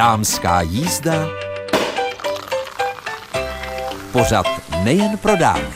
Dámská jízda. Pořad nejen pro dámy.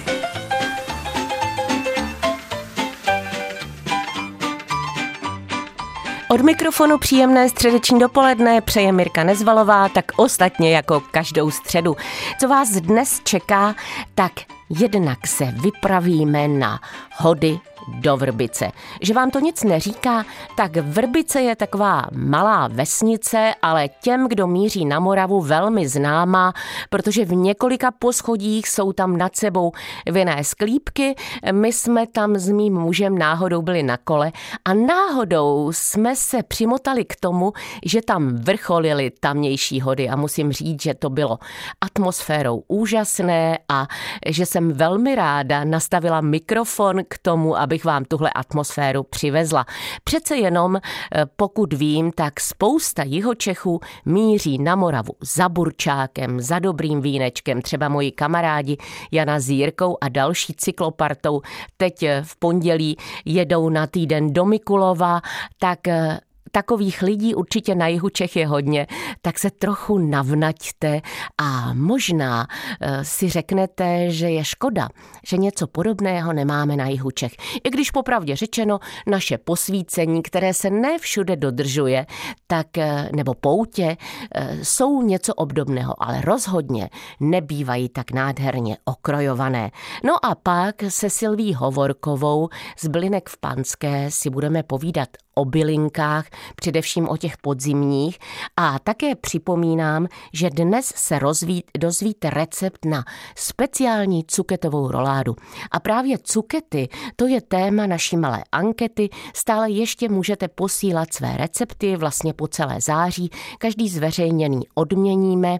Od mikrofonu příjemné středeční dopoledne přeje Mirka Nezvalová, tak ostatně jako každou středu. Co vás dnes čeká, tak jednak se vypravíme na hody do Vrbice. Že vám to nic neříká, tak Vrbice je taková malá vesnice, ale těm, kdo míří na Moravu, velmi známá, protože v několika poschodích jsou tam nad sebou vinné sklípky. My jsme tam s mým mužem náhodou byli na kole a náhodou jsme se přimotali k tomu, že tam vrcholily tamnější hody a musím říct, že to bylo atmosférou úžasné a že jsem velmi ráda nastavila mikrofon k tomu, aby abych vám tuhle atmosféru přivezla. Přece jenom, eh, pokud vím, tak spousta jihočechů míří na Moravu za burčákem, za dobrým vínečkem. Třeba moji kamarádi Jana Zírkou a další cyklopartou teď eh, v pondělí jedou na týden do Mikulova, tak eh, takových lidí určitě na jihu Čech je hodně, tak se trochu navnaďte a možná eh, si řeknete, že je škoda, že něco podobného nemáme na jihu Čech. I když popravdě řečeno, naše posvícení, které se ne všude dodržuje, tak eh, nebo poutě, eh, jsou něco obdobného, ale rozhodně nebývají tak nádherně okrojované. No a pak se Silví Hovorkovou z Blinek v Panské si budeme povídat o bylinkách, především o těch podzimních. A také připomínám, že dnes se rozví, dozvíte recept na speciální cuketovou roládu. A právě cukety, to je téma naší malé ankety. Stále ještě můžete posílat své recepty vlastně po celé září. Každý zveřejněný odměníme.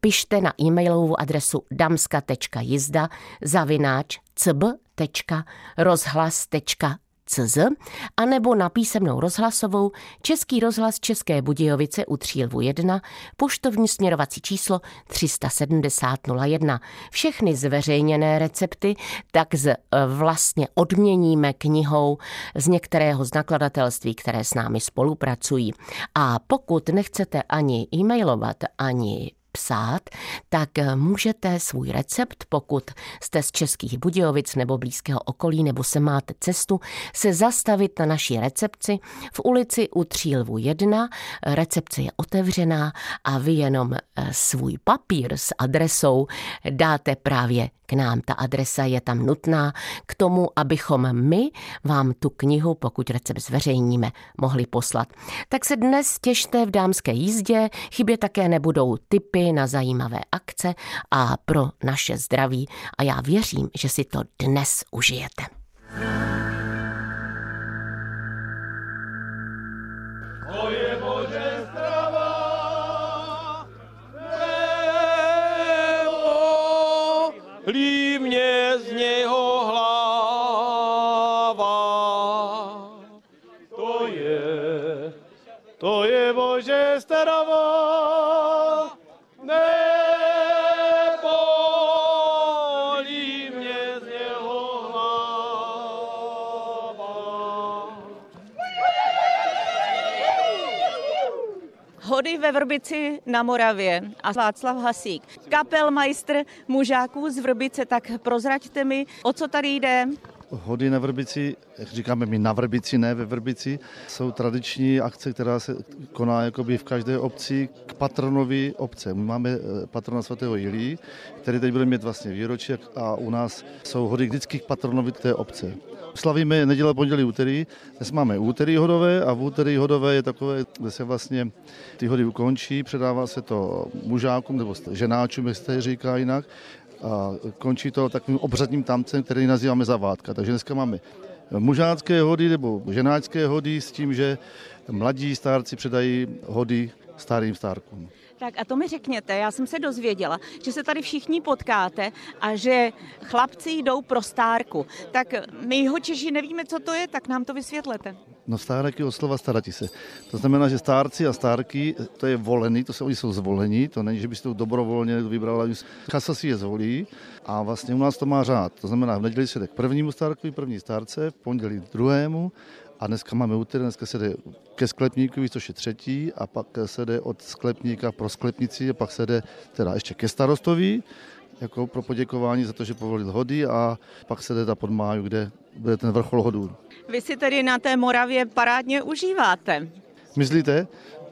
Pište na e-mailovou adresu damska.jizda zavináč cb.rozhlas.cz CZ, anebo na písemnou rozhlasovou Český rozhlas České Budějovice u Třílvu 1, poštovní směrovací číslo 37001. Všechny zveřejněné recepty tak z, e, vlastně odměníme knihou z některého z nakladatelství, které s námi spolupracují. A pokud nechcete ani e-mailovat, ani psát, tak eh, můžete svůj recept, pokud jste z Českých Budějovic nebo blízkého okolí nebo se máte cestu, se zastavit na naší recepci v ulici u Třílvu 1. Recepce je otevřená a vy jenom eh, svůj papír s adresou dáte právě k nám. Ta adresa je tam nutná k tomu, abychom my vám tu knihu, pokud recept zveřejníme, mohli poslat. Tak se dnes těšte v dámské jízdě, chybě také nebudou typy na zajímavé akce a pro naše zdraví a já věřím, že si to dnes užijete. límě z něho hlava. To je, to je Bože ve Vrbici na Moravě a Václav Hasík. Kapelmajstr mužáků z Vrbice, tak prozraďte mi, o co tady jde. Hody na Vrbici, jak říkáme my na Vrbici, ne ve Vrbici, jsou tradiční akce, která se koná jakoby v každé obci k patronovi obce. My máme eh, patrona svatého Jilí, který teď bude mít vlastně výročí a u nás jsou hody vždycky k patronovi té obce. Slavíme neděle, pondělí, úterý. Dnes máme úterý hodové a v úterý hodové je takové, kde se vlastně ty hody ukončí, předává se to mužákům nebo ženáčům, jak se říká jinak a končí to takovým obřadním tamcem, který nazýváme zavádka. Takže dneska máme mužácké hody nebo ženáčské hody s tím, že mladí stárci předají hody starým stárkům. Tak a to mi řekněte, já jsem se dozvěděla, že se tady všichni potkáte a že chlapci jdou pro stárku. Tak my jeho Češi nevíme, co to je, tak nám to vysvětlete. No stárek je od slova starati se. To znamená, že stárci a stárky, to je volený, to se oni jsou zvolení, to není, že byste to dobrovolně vybral, ale kasa si je zvolí a vlastně u nás to má řád. To znamená, v neděli se jde k prvnímu stárkovi, první stárce, v pondělí druhému A dneska máme úterý, dneska se jde ke sklepníkovi, což je třetí, a pak se jde od sklepníka pro sklepnici, a pak se jde teda ještě ke starostovi, jako pro poděkování za to, že povolil hody a pak se jde pod máju, kde bude ten vrchol hodů. Vy si tedy na té Moravě parádně užíváte. Myslíte?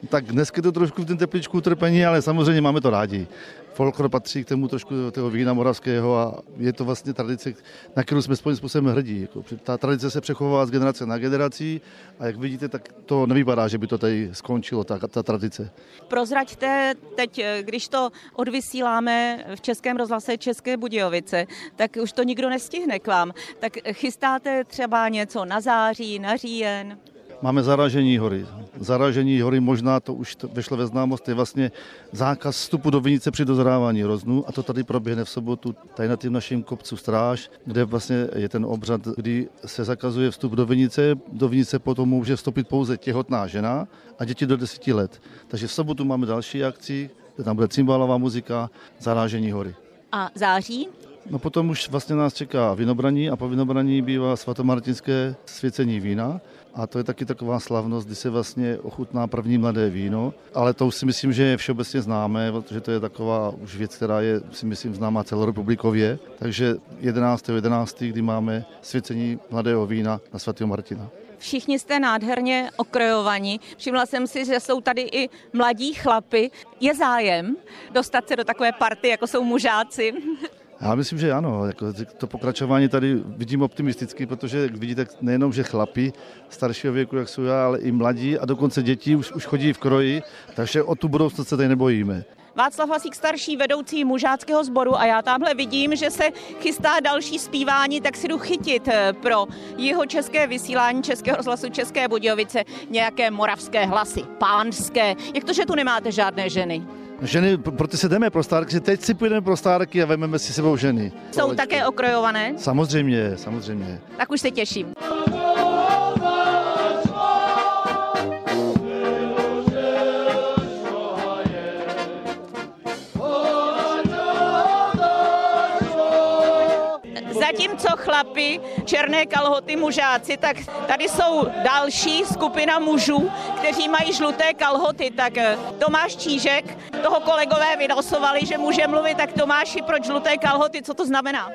Tak dneska je to trošku v ten tepličku utrpení, ale samozřejmě máme to rádi. Folklor patří k tomu trošku toho vína moravského a je to vlastně tradice, na kterou jsme spojím způsobem hrdí. Jako, ta tradice se přechovává z generace na generaci a jak vidíte, tak to nevypadá, že by to tady skončilo, ta, ta tradice. Prozraďte teď, když to odvysíláme v Českém rozhlase České Budějovice, tak už to nikdo nestihne k vám. Tak chystáte třeba něco na září, na říjen? Máme zaražení hory. Zaražení hory možná to už vešlo ve známost, je vlastně zákaz vstupu do vinice při dozrávání hroznů a to tady proběhne v sobotu tady na tím našem kopcu Stráž, kde vlastně je ten obřad, kdy se zakazuje vstup do vinice. Do vinice potom může vstoupit pouze těhotná žena a děti do 10 let. Takže v sobotu máme další akci, kde tam bude cymbálová muzika, zarážení hory. A září? No potom už vlastně nás čeká vinobraní a po vinobraní bývá svatomartinské svěcení vína. A to je taky taková slavnost, kdy se vlastně ochutná první mladé víno, ale to už si myslím, že je všeobecně známé, protože to je taková už věc, která je, si myslím, známá celorepublikově. Takže 11. 11. kdy máme svěcení mladého vína na svatého Martina. Všichni jste nádherně okrojovaní. Všimla jsem si, že jsou tady i mladí chlapy. Je zájem dostat se do takové party, jako jsou mužáci? Já myslím, že ano. Jako to pokračování tady vidím optimisticky, protože vidíte nejenom, že chlapi staršího věku, jak jsou já, ale i mladí a dokonce děti už, už chodí v kroji, takže o tu budoucnost se tady nebojíme. Václav Hasík starší vedoucí mužáckého sboru a já tamhle vidím, že se chystá další zpívání, tak si jdu chytit eh, pro jeho české vysílání Českého rozhlasu České Budějovice nějaké moravské hlasy, pánské. Jak to, že tu nemáte žádné ženy? Ženy, proto se jdeme pro stárky, teď si půjdeme pro stárky a vezmeme si sebou ženy. Jsou Kolečko. také okrojované? Samozřejmě, samozřejmě. Tak už se těším. Zatímco chlapi, černé kalhoty, mužáci, tak tady jsou další skupina mužů, kteří mají žluté kalhoty. Tak eh, Tomáš Čížek, toho kolegové vylosovali, že může mluvit, tak Tomáši, proč žluté kalhoty, co to znamená?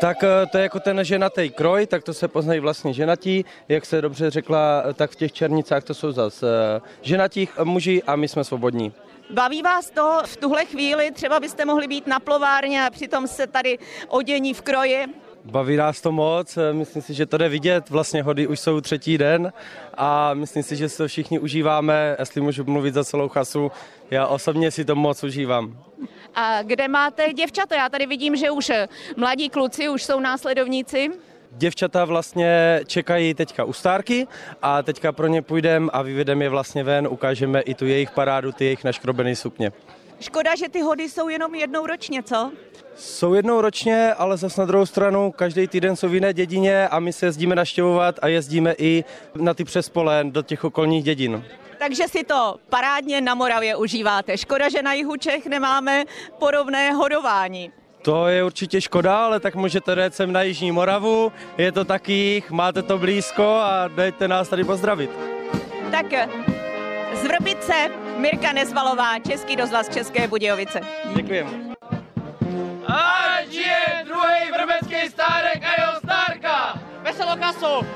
Tak eh, to je jako ten ženatý kroj, tak to se poznají vlastně ženatí. Jak se dobře řekla, tak v těch černicách to jsou zase eh, ženatí muži a my jsme svobodní. Baví vás to v tuhle chvíli? Třeba byste mohli být na plovárně a přitom se tady odění v kroji? Baví nás to moc, myslím si, že to jde vidět, vlastně hody už jsou třetí den a myslím si, že si to všichni užíváme, jestli můžu mluvit za celou chasu, já osobně si to moc užívám. A kde máte děvčata? Já tady vidím, že už mladí kluci už jsou následovníci. Děvčata vlastně čekají teďka u stárky a teďka pro ně půjdeme a vyvedeme je vlastně ven, ukážeme i tu jejich parádu, ty jejich naškrobené sukně. Škoda, že ty hody jsou jenom jednou ročně, co? Jsou jednou ročně, ale zase na druhou stranu každý týden jsou v jiné dědině a my se jezdíme naštěvovat a jezdíme i na ty přespole do těch okolních dědin. Takže si to parádně na Moravě užíváte. Škoda, že na jihu Čech nemáme podobné hodování. To je určitě škoda, ale tak můžete jít sem na Jižní Moravu, je to taky, máte to blízko a dejte nás tady pozdravit. Tak z Vrbice Mirka Nezvalová, Český rozhlas České Budějovice. Děkujeme. Ať je druhý vrbecký stárek a jeho stárka! Veselo kasu!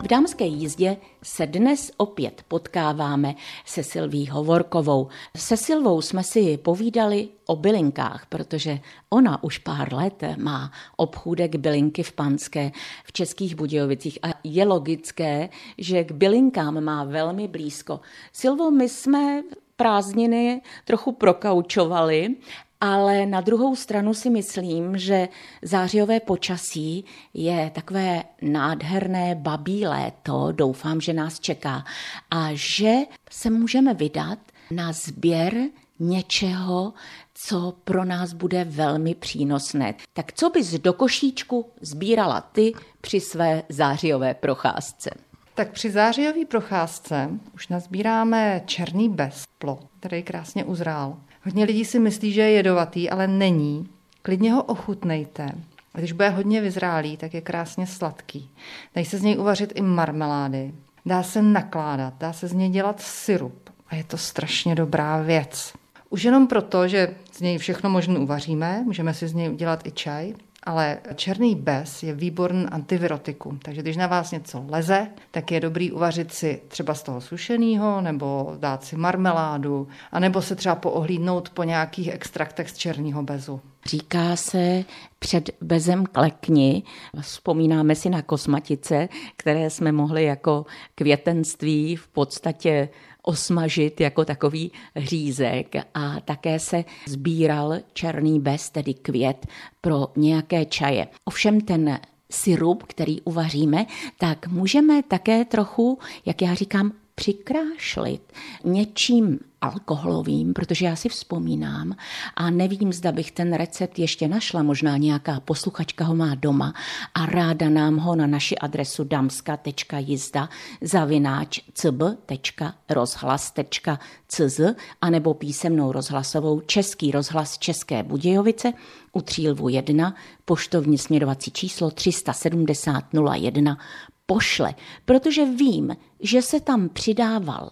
V dámské jízdě se dnes opět potkáváme se Silví Hovorkovou. Se Silvou jsme si povídali o bylinkách, protože ona už pár let má obchůdek bylinky v Panské v Českých Budějovicích a je logické, že k bylinkám má velmi blízko. Silvo, my jsme prázdniny trochu prokaučovali ale na druhou stranu si myslím, že zářijové počasí je takové nádherné babí léto, doufám, že nás čeká, a že se můžeme vydat na sběr něčeho, co pro nás bude velmi přínosné. Tak co bys do košíčku sbírala ty při své zářijové procházce? Tak při zářijové procházce už nazbíráme černý bezplo, který krásně uzrál. Hodně lidí si myslí, že je jedovatý, ale není. Klidně ho ochutnejte. Když bude hodně vyzrálý, tak je krásně sladký. Dají se z něj uvařit i marmelády. Dá se nakládat, dá se z něj dělat syrup. A je to strašně dobrá věc. Už jenom proto, že z něj všechno možné uvaříme, můžeme si z něj udělat i čaj, ale černý bez je výborný antivirotikum, takže když na vás něco leze, tak je dobrý uvařit si třeba z toho sušeného, nebo dát si marmeládu, anebo se třeba poohlídnout po nějakých extraktech z černého bezu. Říká se před bezem klekni. Vzpomínáme si na kosmatice, které jsme mohli jako květenství v podstatě osmažit jako takový řízek a také se sbíral černý bez, tedy květ, pro nějaké čaje. Ovšem ten syrup, který uvaříme, tak můžeme také trochu, jak já říkám, přikrášlit něčím alkoholovým, protože já si vzpomínám a nevím, zda bych ten recept ještě našla, možná nějaká posluchačka ho má doma a ráda nám ho na naši adresu damska.jizda zavináč cb.rozhlas.cz anebo písemnou rozhlasovou Český rozhlas České Budějovice u Třílvu 1, poštovní směrovací číslo 370 01 pošle, protože vím, že se tam přidával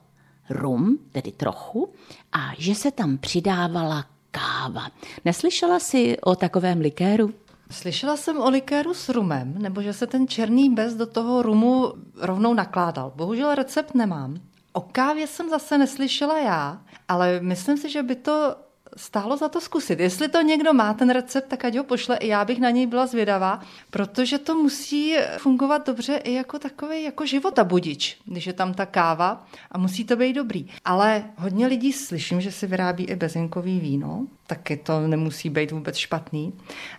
rum, tedy trochu, a že se tam přidávala káva. Neslyšela jsi o takovém likéru? Slyšela jsem o likéru s rumem, nebo že se ten černý bez do toho rumu rovnou nakládal. Bohužel recept nemám. O kávě jsem zase neslyšela já, ale myslím si, že by to stálo za to zkusit. Jestli to někdo má, ten recept, tak ať ho pošle, i já bych na něj byla zvědavá, protože to musí fungovat dobře i jako takový jako života budič, když je tam ta káva a musí to být dobrý. Ale hodně lidí slyším, že si vyrábí i bezinkový víno, taky to nemusí být vůbec špatný.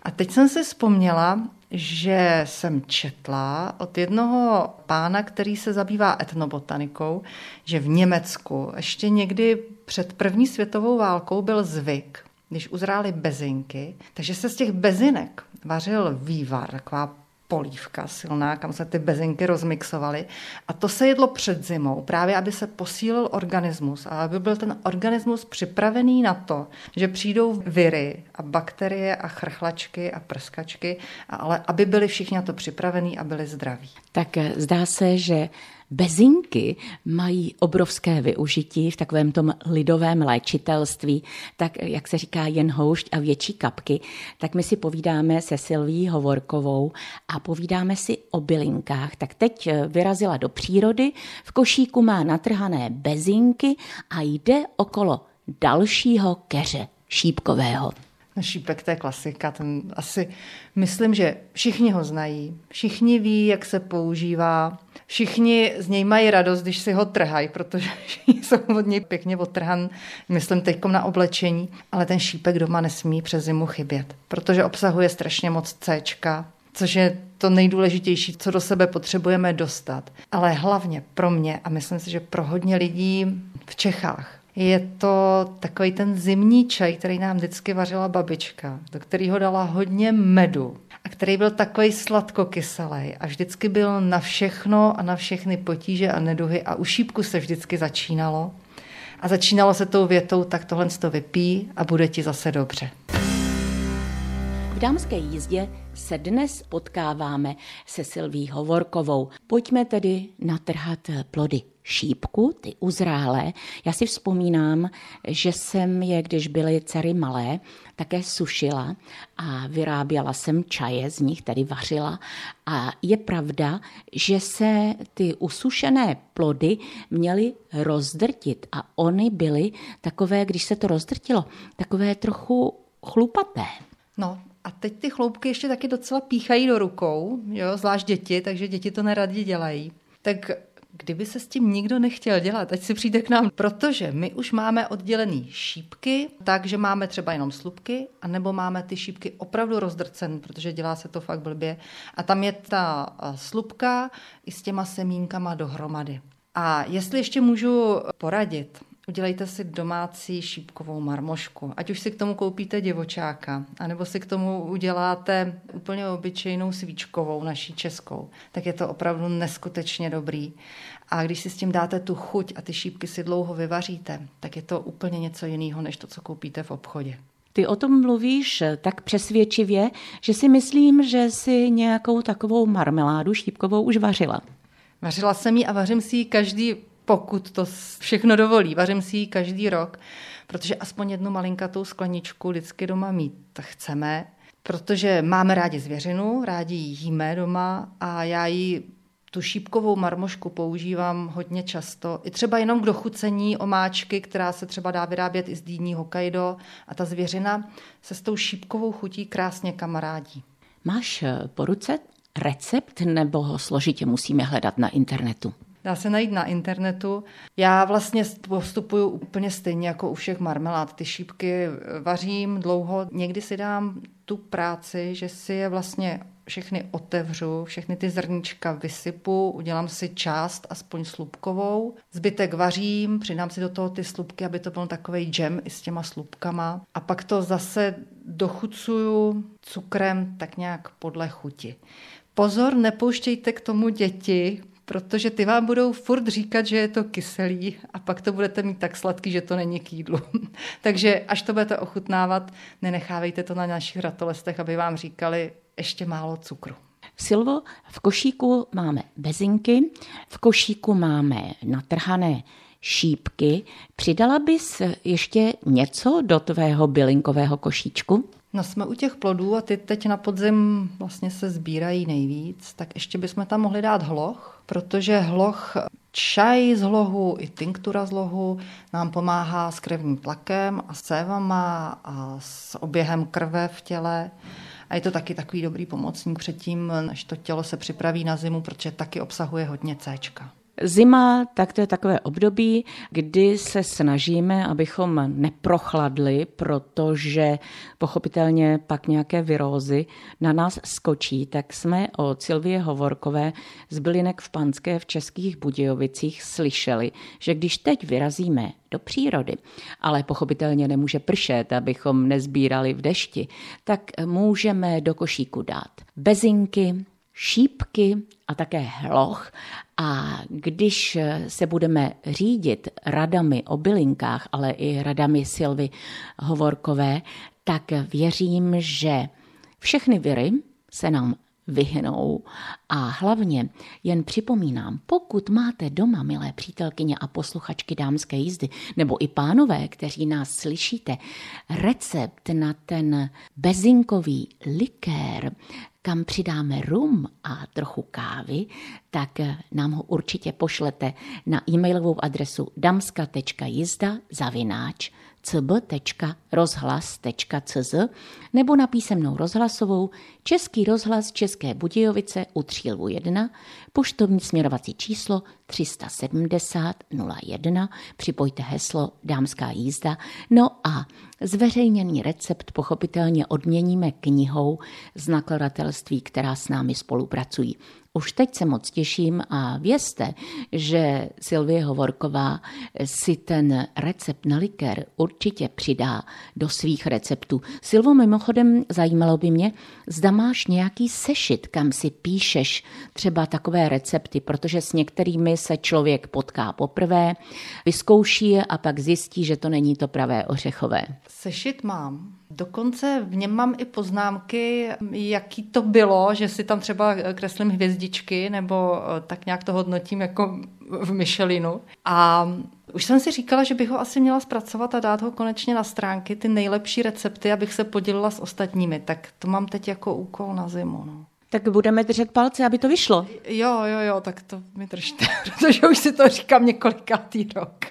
A teď jsem si vzpomněla, že jsem četla od jednoho pána, který se zabývá etnobotanikou, že v Německu ještě někdy před první světovou válkou byl zvyk, když uzrály bezinky, takže se z těch bezinek vařil vývar, taková polívka silná, kam se ty bezinky rozmixovaly. A to se jedlo před zimou, právě aby se posílil organismus a aby byl ten organismus připravený na to, že přijdou viry a bakterie a chrchlačky a prskačky, ale aby byli všichni na to připravení a byli zdraví. Tak eh, zdá se, že Bezinky mají obrovské využití v takovém tom lidovém léčitelství, tak jak se říká jen houšť a větší kapky, tak my si povídáme se Silví Hovorkovou a povídáme si o bylinkách. Tak teď eh, vyrazila do přírody, v košíku má natrhané bezinky a jde okolo dalšího keře šípkového. Šípek, to je klasika, ten asi, myslím, že všichni ho znají, všichni ví, jak se používá, všichni z něj mají radost, když si ho trhají, protože jsou od něj pěkně otrhan, myslím teď na oblečení, ale ten šípek doma nesmí přes zimu chybět, protože obsahuje strašně moc C, což je to nejdůležitější, co do sebe potřebujeme dostat. Ale hlavně pro mě a myslím si, že pro hodně lidí v Čechách je to takový ten zimní čaj, který nám vždycky vařila babička, do kterého dala hodně medu a který byl takový sladkokyselý a vždycky byl na všechno a na všechny potíže a neduhy a u šípku se vždycky začínalo. A začínalo se tou větou, tak tohle to vypí a bude ti zase dobře. V dámské jízdě se dnes potkáváme se Silví Hovorkovou. Pojďme tedy natrhat plody šípku, ty uzrálé. Já si vzpomínám, že jsem je, když byly dcery malé, také sušila a vyráběla jsem čaje z nich, tedy vařila. A je pravda, že se ty usušené plody měly rozdrtit a oni byly takové, když se to rozdrtilo, takové trochu chlupaté. No, a teď ty chloupky ještě taky docela píchají do rukou, jo, zvlášť děti, takže děti to neradi dělají. Tak kdyby se s tím nikdo nechtěl dělat, ať si přijde k nám, protože my už máme oddělený šípky, takže máme třeba jenom slupky, anebo máme ty šípky opravdu rozdrcen, protože dělá se to fakt blbě. A tam je ta slupka i s těma semínkama dohromady. A jestli ještě můžu poradit, Udělejte si domácí šípkovou marmošku. Ať už si k tomu koupíte divočáka, anebo si k tomu uděláte úplně obyčejnou svíčkovou, naší českou, tak je to opravdu neskutečně dobrý. A když si s tím dáte tu chuť a ty šípky si dlouho vyvaříte, tak je to úplně něco jiného, než to, co koupíte v obchodě. Ty o tom mluvíš tak přesvědčivě, že si myslím, že si nějakou takovou marmeládu šípkovou už vařila. Vařila jsem ji a vařím si ji každý, pokud to všechno dovolí, vařím si ji každý rok, protože aspoň jednu malinkatou skleničku vždycky doma mít chceme, protože máme rádi zvěřinu, rádi ji jíme doma a já ji tu šípkovou marmošku používám hodně často. I třeba jenom k dochucení omáčky, která se třeba dá vyrábět i z dýní Hokkaido a ta zvěřina se s tou šípkovou chutí krásně kamarádí. Máš eh, po ruce recept nebo ho složitě musíme hledat na internetu? Dá se najít na internetu. Já vlastně postupuju úplně stejně jako u všech marmelád. Ty šípky vařím dlouho. Někdy si dám tu práci, že si je vlastně všechny otevřu, všechny ty zrníčka vysypu, udělám si část aspoň slupkovou, zbytek vařím, přidám si do toho ty slupky, aby to byl takový džem i s těma slupkama a pak to zase dochucuju cukrem tak nějak podle chuti. Pozor, nepouštějte k tomu děti, protože ty vám budou furt říkat, že je to kyselý a pak to budete mít tak sladký, že to není k jídlu. Takže až to budete ochutnávat, nenechávejte to na našich ratolestech, aby vám říkali ještě málo cukru. Silvo, v košíku máme bezinky, v košíku máme natrhané šípky. Přidala bys ještě něco do tvého bylinkového košíčku? No jsme u těch plodů a ty teď na podzim vlastně se sbírají nejvíc, tak ještě bychom tam mohli dát hloch, protože hloch, čaj z hlohu i tinktura z hlohu nám pomáhá s krevním tlakem a sévama a s oběhem krve v těle. A je to taky takový dobrý pomocník předtím, než to tělo se připraví na zimu, protože taky obsahuje hodně C. Zima, tak to je takové období, kdy se snažíme, abychom neprochladli, protože pochopitelně pak nějaké virózy na nás skočí, tak jsme o Silvie Hovorkové z Bylinek v Panské v Českých Budějovicích slyšeli, že když teď vyrazíme do přírody, ale pochopitelně nemůže pršet, abychom nezbírali v dešti, tak můžeme do košíku dát bezinky, šípky a také hloch. A když se budeme řídit radami o bylinkách, ale i radami Silvy Hovorkové, tak věřím, že všechny viry se nám vyhnou. A hlavně jen připomínám, pokud máte doma, milé přítelkyně a posluchačky dámské jízdy, nebo i pánové, kteří nás slyšíte, recept na ten bezinkový likér, kam přidáme rum a trochu kávy, tak nám ho určitě pošlete na e-mailovou adresu damska.jizda zavináč cb.rozhlas.cz nebo na písemnou rozhlasovou Český rozhlas České Budějovice u Třílvu 1, poštovní směrovací číslo 370 01, připojte heslo Dámská jízda, no a zveřejněný recept pochopitelně odměníme knihou z nakladatelství, která s námi spolupracují. Už teď se moc těším a vězte, že Silvie Hovorková si ten recept na likér určitě přidá do svých receptů. Silvo, mimochodem zajímalo by mě, zda máš nějaký sešit, kam si píšeš třeba takové recepty, protože s některými se člověk potká poprvé, vyzkouší je a pak zjistí, že to není to pravé ořechové. Sešit mám. Dokonce v něm mám i poznámky, jaký to bylo, že si tam třeba kreslím hvězdičky nebo eh, tak nějak to hodnotím jako v Michelinu. A už jsem si říkala, že bych ho asi měla zpracovat a dát ho konečně na stránky, ty nejlepší recepty, abych se podělila s ostatními. Tak to mám teď jako úkol na zimu. No. Tak budeme držet palce, aby to vyšlo. Jo, jo, jo, tak to mi držte, protože už si to říkám několikátý rok.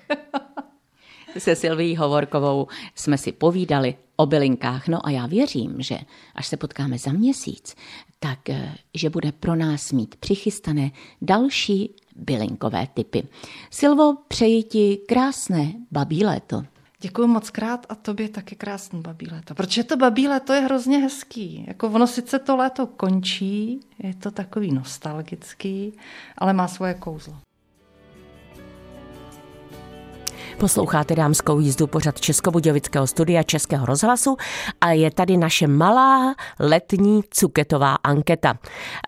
se Silví Hovorkovou jsme si povídali o bylinkách. No a já věřím, že až se potkáme za měsíc, tak eh, že bude pro nás mít přichystané další bylinkové typy. Silvo, přeji ti krásné babí léto. Děkuji moc krát a tobě taky krásný babí léto. Protože to babí léto je hrozně hezký. Jako ono sice to léto končí, je to takový nostalgický, ale má svoje kouzlo. Posloucháte dámskou jízdu pořad Českobudějovického studia Českého rozhlasu a je tady naše malá letní cuketová anketa.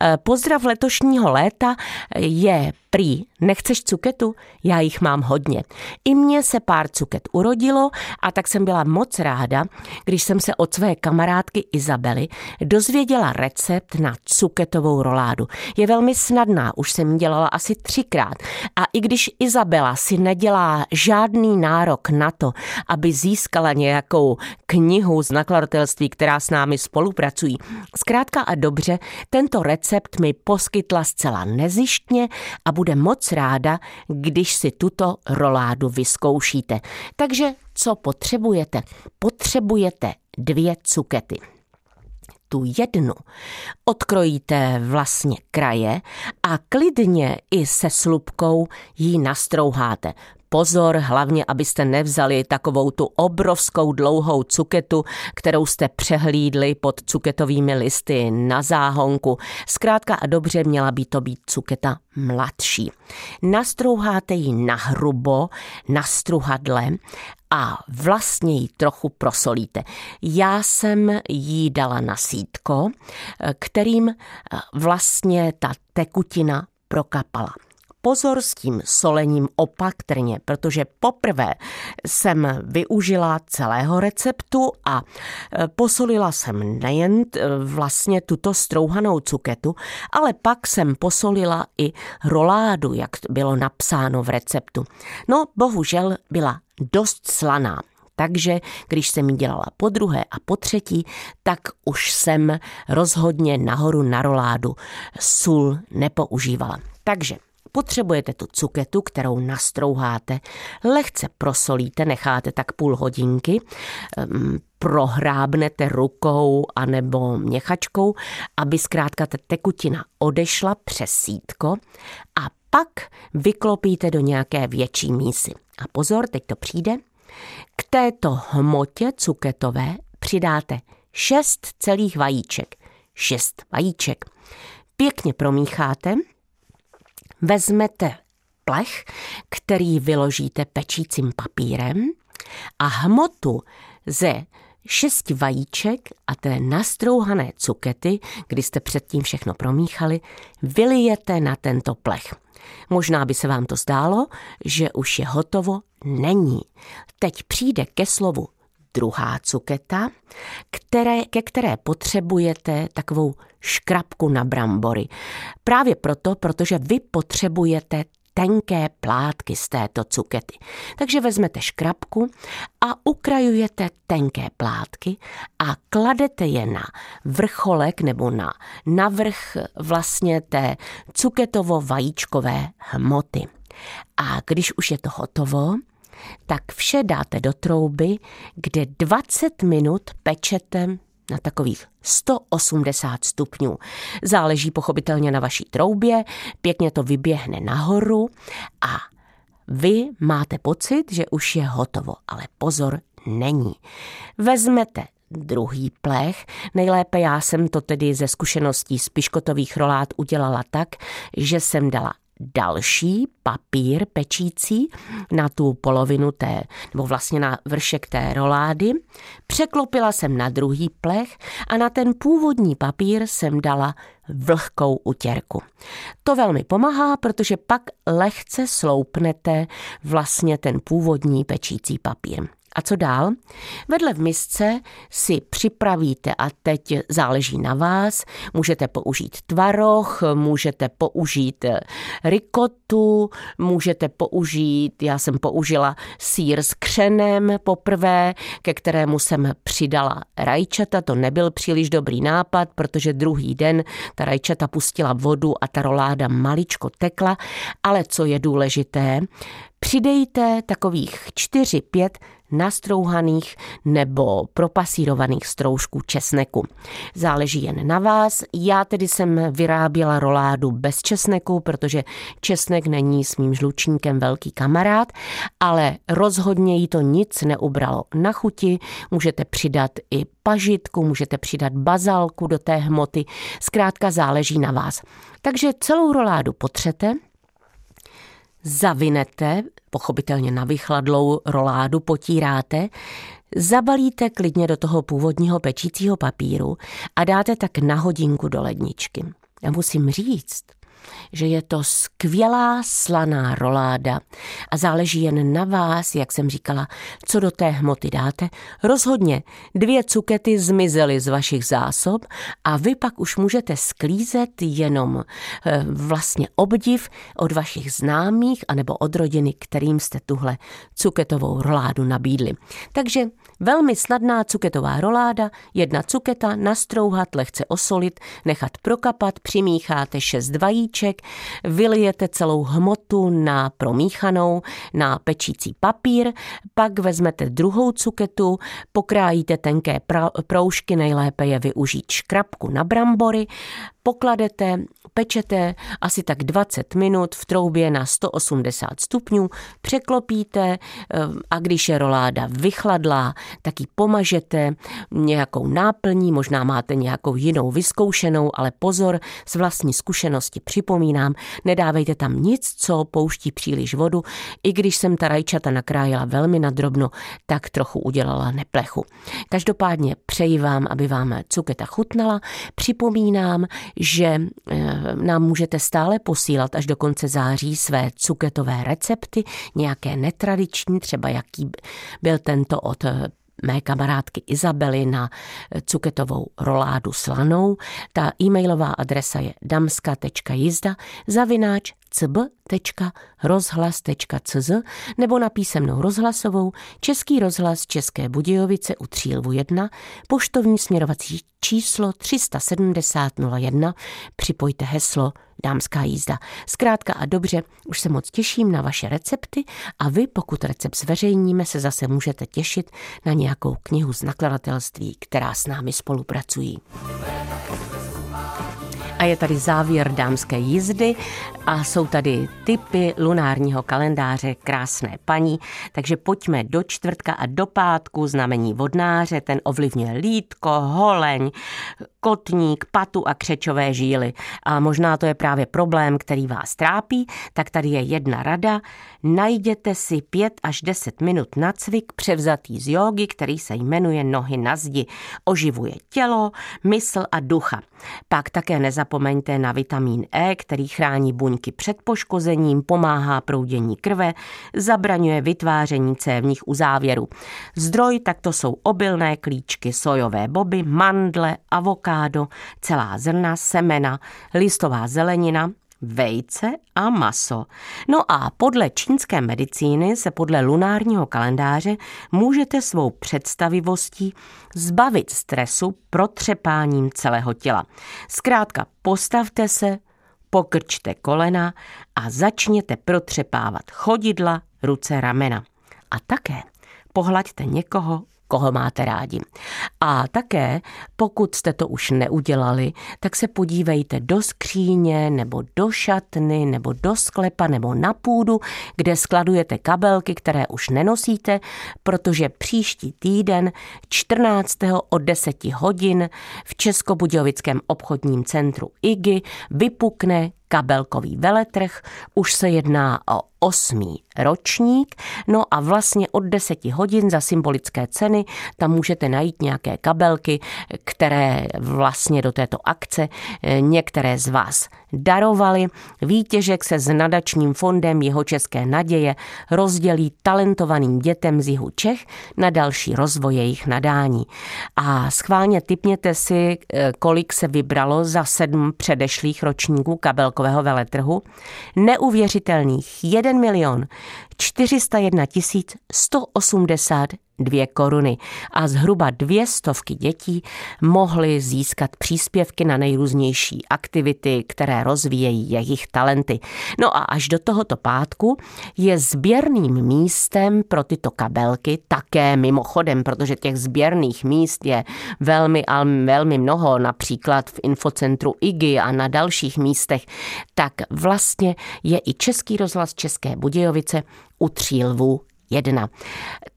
Eh, pozdrav letošního léta je Prý, nechceš cuketu? Já jich mám hodně. I mně se pár cuket urodilo a tak jsem byla moc ráda, když jsem se od své kamarádky Izabely dozvěděla recept na cuketovou roládu. Je velmi snadná, už jsem ji dělala asi třikrát. A i když Izabela si nedělá žádný nárok na to, aby získala nějakou knihu z nakladatelství, která s námi spolupracují, zkrátka a dobře, tento recept mi poskytla zcela nezištně a bude moc ráda, když si tuto roládu vyzkoušíte. Takže co potřebujete? Potřebujete dvě cukety tu jednu odkrojíte vlastně kraje a klidně i se slupkou ji nastrouháte. Pozor, hlavně, abyste nevzali takovou tu obrovskou dlouhou cuketu, kterou jste přehlídli pod cuketovými listy na záhonku. Zkrátka a dobře měla by to být cuketa mladší. Nastrouháte ji na hrubo, na struhadle a vlastně ji trochu prosolíte. Já jsem jí dala na sítko, kterým vlastně ta tekutina prokapala pozor s tím solením opatrně, protože poprvé jsem využila celého receptu a e, posolila jsem nejen e, vlastně tuto strouhanou cuketu, ale pak jsem posolila i roládu, jak bylo napsáno v receptu. No, bohužel byla dost slaná. Takže když jsem ji dělala po druhé a po třetí, tak už jsem rozhodně nahoru na roládu sůl nepoužívala. Takže Potřebujete tu cuketu, kterou nastrouháte, lehce prosolíte, necháte tak půl hodinky, ehm, prohrábnete rukou anebo měchačkou, aby zkrátka ta tekutina odešla přes sítko a pak vyklopíte do nějaké větší mísy. A pozor, teď to přijde. K této hmotě cuketové přidáte 6 celých vajíček. 6 vajíček. Pěkně promícháte, vezmete plech, který vyložíte pečícím papírem a hmotu ze šesti vajíček a té nastrouhané cukety, kdy jste předtím všechno promíchali, vylijete na tento plech. Možná by se vám to zdálo, že už je hotovo, není. Teď přijde ke slovu druhá cuketa, které, ke které potřebujete takovou škrabku na brambory. Právě proto, protože vy potřebujete tenké plátky z této cukety. Takže vezmete škrabku a ukrajujete tenké plátky a kladete je na vrcholek nebo na navrch vlastně té cuketovo-vajíčkové hmoty. A když už je to hotovo, tak vše dáte do trouby, kde 20 minut pečete na takových 180 stupňů. Záleží pochopitelně na vaší troubě, pěkně to vyběhne nahoru a vy máte pocit, že už je hotovo, ale pozor, není. Vezmete druhý plech. Nejlépe já jsem to tedy ze zkušeností z piškotových rolát udělala tak, že jsem dala další papír pečící na tu polovinu té, nebo vlastně na vršek té rolády. Překlopila jsem na druhý plech a na ten původní papír jsem dala vlhkou utěrku. To velmi pomáhá, protože pak lehce sloupnete vlastně ten původní pečící papír. A co dál? Vedle v misce si připravíte, a teď záleží na vás, můžete použít tvaroh, můžete použít eh, rikotu, můžete použít, já jsem použila sír s křenem poprvé, ke kterému jsem přidala rajčata, to nebyl příliš dobrý nápad, protože druhý den ta rajčata pustila vodu a ta roláda maličko tekla, ale co je důležité, Přidejte takových 4-5 nastrouhaných nebo propasírovaných stroužků česneku. Záleží jen na vás. Já tedy jsem vyráběla roládu bez česneku, protože česnek není s mým žlučníkem velký kamarád, ale rozhodně jí to nic neubralo na chuti. Můžete přidat i pažitku, můžete přidat bazalku do té hmoty. Zkrátka záleží na vás. Takže celou roládu potřete, zavinete, pochopitelně na vychladlou roládu potíráte, zabalíte klidně do toho původního pečícího papíru a dáte tak na hodinku do ledničky. Já musím říct, že je to skvělá slaná roláda a záleží jen na vás, jak jsem říkala, co do té hmoty dáte. Rozhodně dvě cukety zmizely z vašich zásob a vy pak už můžete sklízet jenom eh, vlastně obdiv od vašich známých anebo od rodiny, kterým jste tuhle cuketovou roládu nabídli. Takže velmi snadná cuketová roláda, jedna cuketa, nastrouhat, lehce osolit, nechat prokapat, přimícháte šest vajíček, vylijete celou hmotu na promíchanou, na pečící papír, pak vezmete druhou cuketu, pokrájíte tenké proužky, nejlépe je využít škrabku na brambory, pokladete, pečete asi tak 20 minut v troubě na 180 stupňů, překlopíte eh, a když je roláda vychladlá, tak ji pomažete nějakou náplní, možná máte nějakou jinou vyzkoušenou, ale pozor, z vlastní zkušenosti připomínám, nedávejte tam nic, co pouští příliš vodu, i když jsem ta rajčata nakrájela velmi nadrobno, tak trochu udělala neplechu. Každopádně přeji vám, aby vám cuketa chutnala. Připomínám, že eh, nám můžete stále posílat až do konce září své cuketové recepty, nějaké netradiční, třeba jaký byl tento od eh, mé kamarádky Izabely na cuketovou roládu slanou. Ta e-mailová adresa je damska.jizda zavináč cb.rozhlas.cz nebo na písemnou rozhlasovou Český rozhlas České Budějovice u Třílvu 1, poštovní směrovací číslo 37001, připojte heslo Dámská jízda. Zkrátka a dobře, už se moc těším na vaše recepty a vy, pokud recept zveřejníme, se zase můžete těšit na nějakou knihu z nakladatelství, která s námi spolupracují. A je tady závěr dámské jízdy a jsou tady typy lunárního kalendáře krásné paní, takže pojďme do čtvrtka a do pátku znamení vodnáře, ten ovlivňuje lítko, holeň, kotník, patu a křečové žíly. A možná to je právě problém, který vás trápí, tak tady je jedna rada. Najděte si 5 až 10 minut na cvik převzatý z jogy, který se jmenuje Nohy na zdi. Oživuje tělo, mysl a ducha. Pak také nezapomeňte na vitamin E, který chrání buňky před poškozením, pomáhá proudění krve, zabraňuje vytváření cévních uzávěrů. Zdroj takto jsou obilné klíčky, sojové boby, mandle, avokádo, celá zrna, semena, listová zelenina, vejce a maso. No a podle čínské medicíny se podle lunárního kalendáře můžete svou představivostí zbavit stresu protřepáním celého těla. Zkrátka postavte se, pokrčte kolena a začněte protřepávat chodidla, ruce, ramena. A také pohlaďte někoho koho máte rádi. A také, pokud jste to už neudělali, tak se podívejte do skříně nebo do šatny nebo do sklepa nebo na půdu, kde skladujete kabelky, které už nenosíte, protože příští týden 14. od 10 hodin v Českobudějovickém obchodním centru IGI vypukne kabelkový veletrh, už se jedná o osmý ročník, no a vlastně od deseti hodin za symbolické ceny tam můžete najít nějaké kabelky, které vlastně do této akce eh, některé z vás darovali. Výtěžek se s nadačním fondem jeho České naděje rozdělí talentovaným dětem z jihu Čech na další rozvoj jejich nadání. A schválně typněte si, eh, kolik se vybralo za sedm předešlých ročníků kabelkového veletrhu. Neuvěřitelných 1 milion 401 180 dvě koruny a zhruba dvě stovky dětí mohly získat příspěvky na nejrůznější aktivity, které rozvíjejí jejich talenty. No a až do tohoto pátku je sběrným místem pro tyto kabelky také mimochodem, protože těch sběrných míst je velmi, velmi mnoho, například v infocentru IGI a na dalších místech, tak vlastně je i Český rozhlas České Budějovice u Tří lvů 1.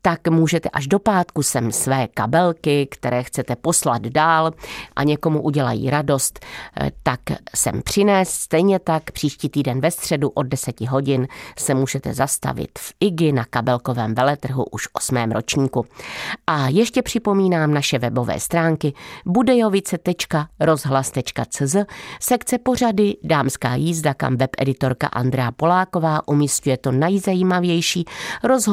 Tak můžete až do pátku sem své kabelky, které chcete poslat dál a někomu udělají radost, eh, tak sem přinést. Stejně tak příští týden ve středu od 10 hodin se můžete zastavit v IGI na kabelkovém veletrhu už 8. ročníku. A ještě připomínám naše webové stránky budejovice.rozhlas.cz sekce pořady Dámská jízda, kam webeditorka Andrea Poláková umístuje to nejzajímavější.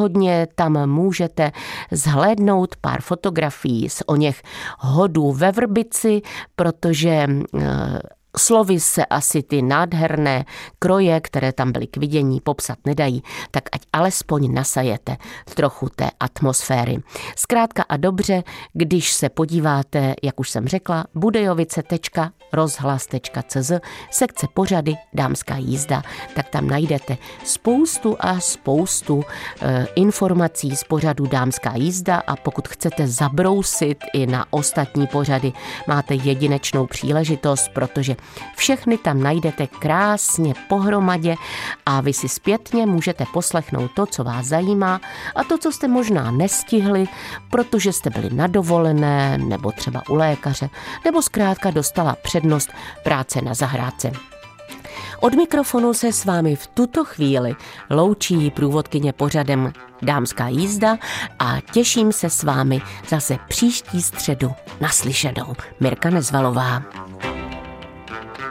Rozhodně tam můžete zhlédnout pár fotografií z o něch hodů ve Vrbici, protože eh, Slovy se asi ty nádherné kroje, které tam byly k vidění, popsat nedají, tak ať alespoň nasajete trochu té atmosféry. Zkrátka a dobře, když se podíváte, jak už jsem řekla, budejovice.rozhlas.cz, sekce pořady Dámská jízda, tak tam najdete spoustu a spoustu e, informací z pořadu Dámská jízda a pokud chcete zabrousit i na ostatní pořady, máte jedinečnou příležitost, protože všechny tam najdete krásně pohromadě a vy si zpětně můžete poslechnout to, co vás zajímá a to, co jste možná nestihli, protože jste byli na dovolené nebo třeba u lékaře, nebo zkrátka dostala přednost práce na zahrádce. Od mikrofonu se s vámi v tuto chvíli loučí průvodkyně pořadem Dámská jízda a těším se s vámi zase příští středu naslyšenou. Mirka Nezvalová.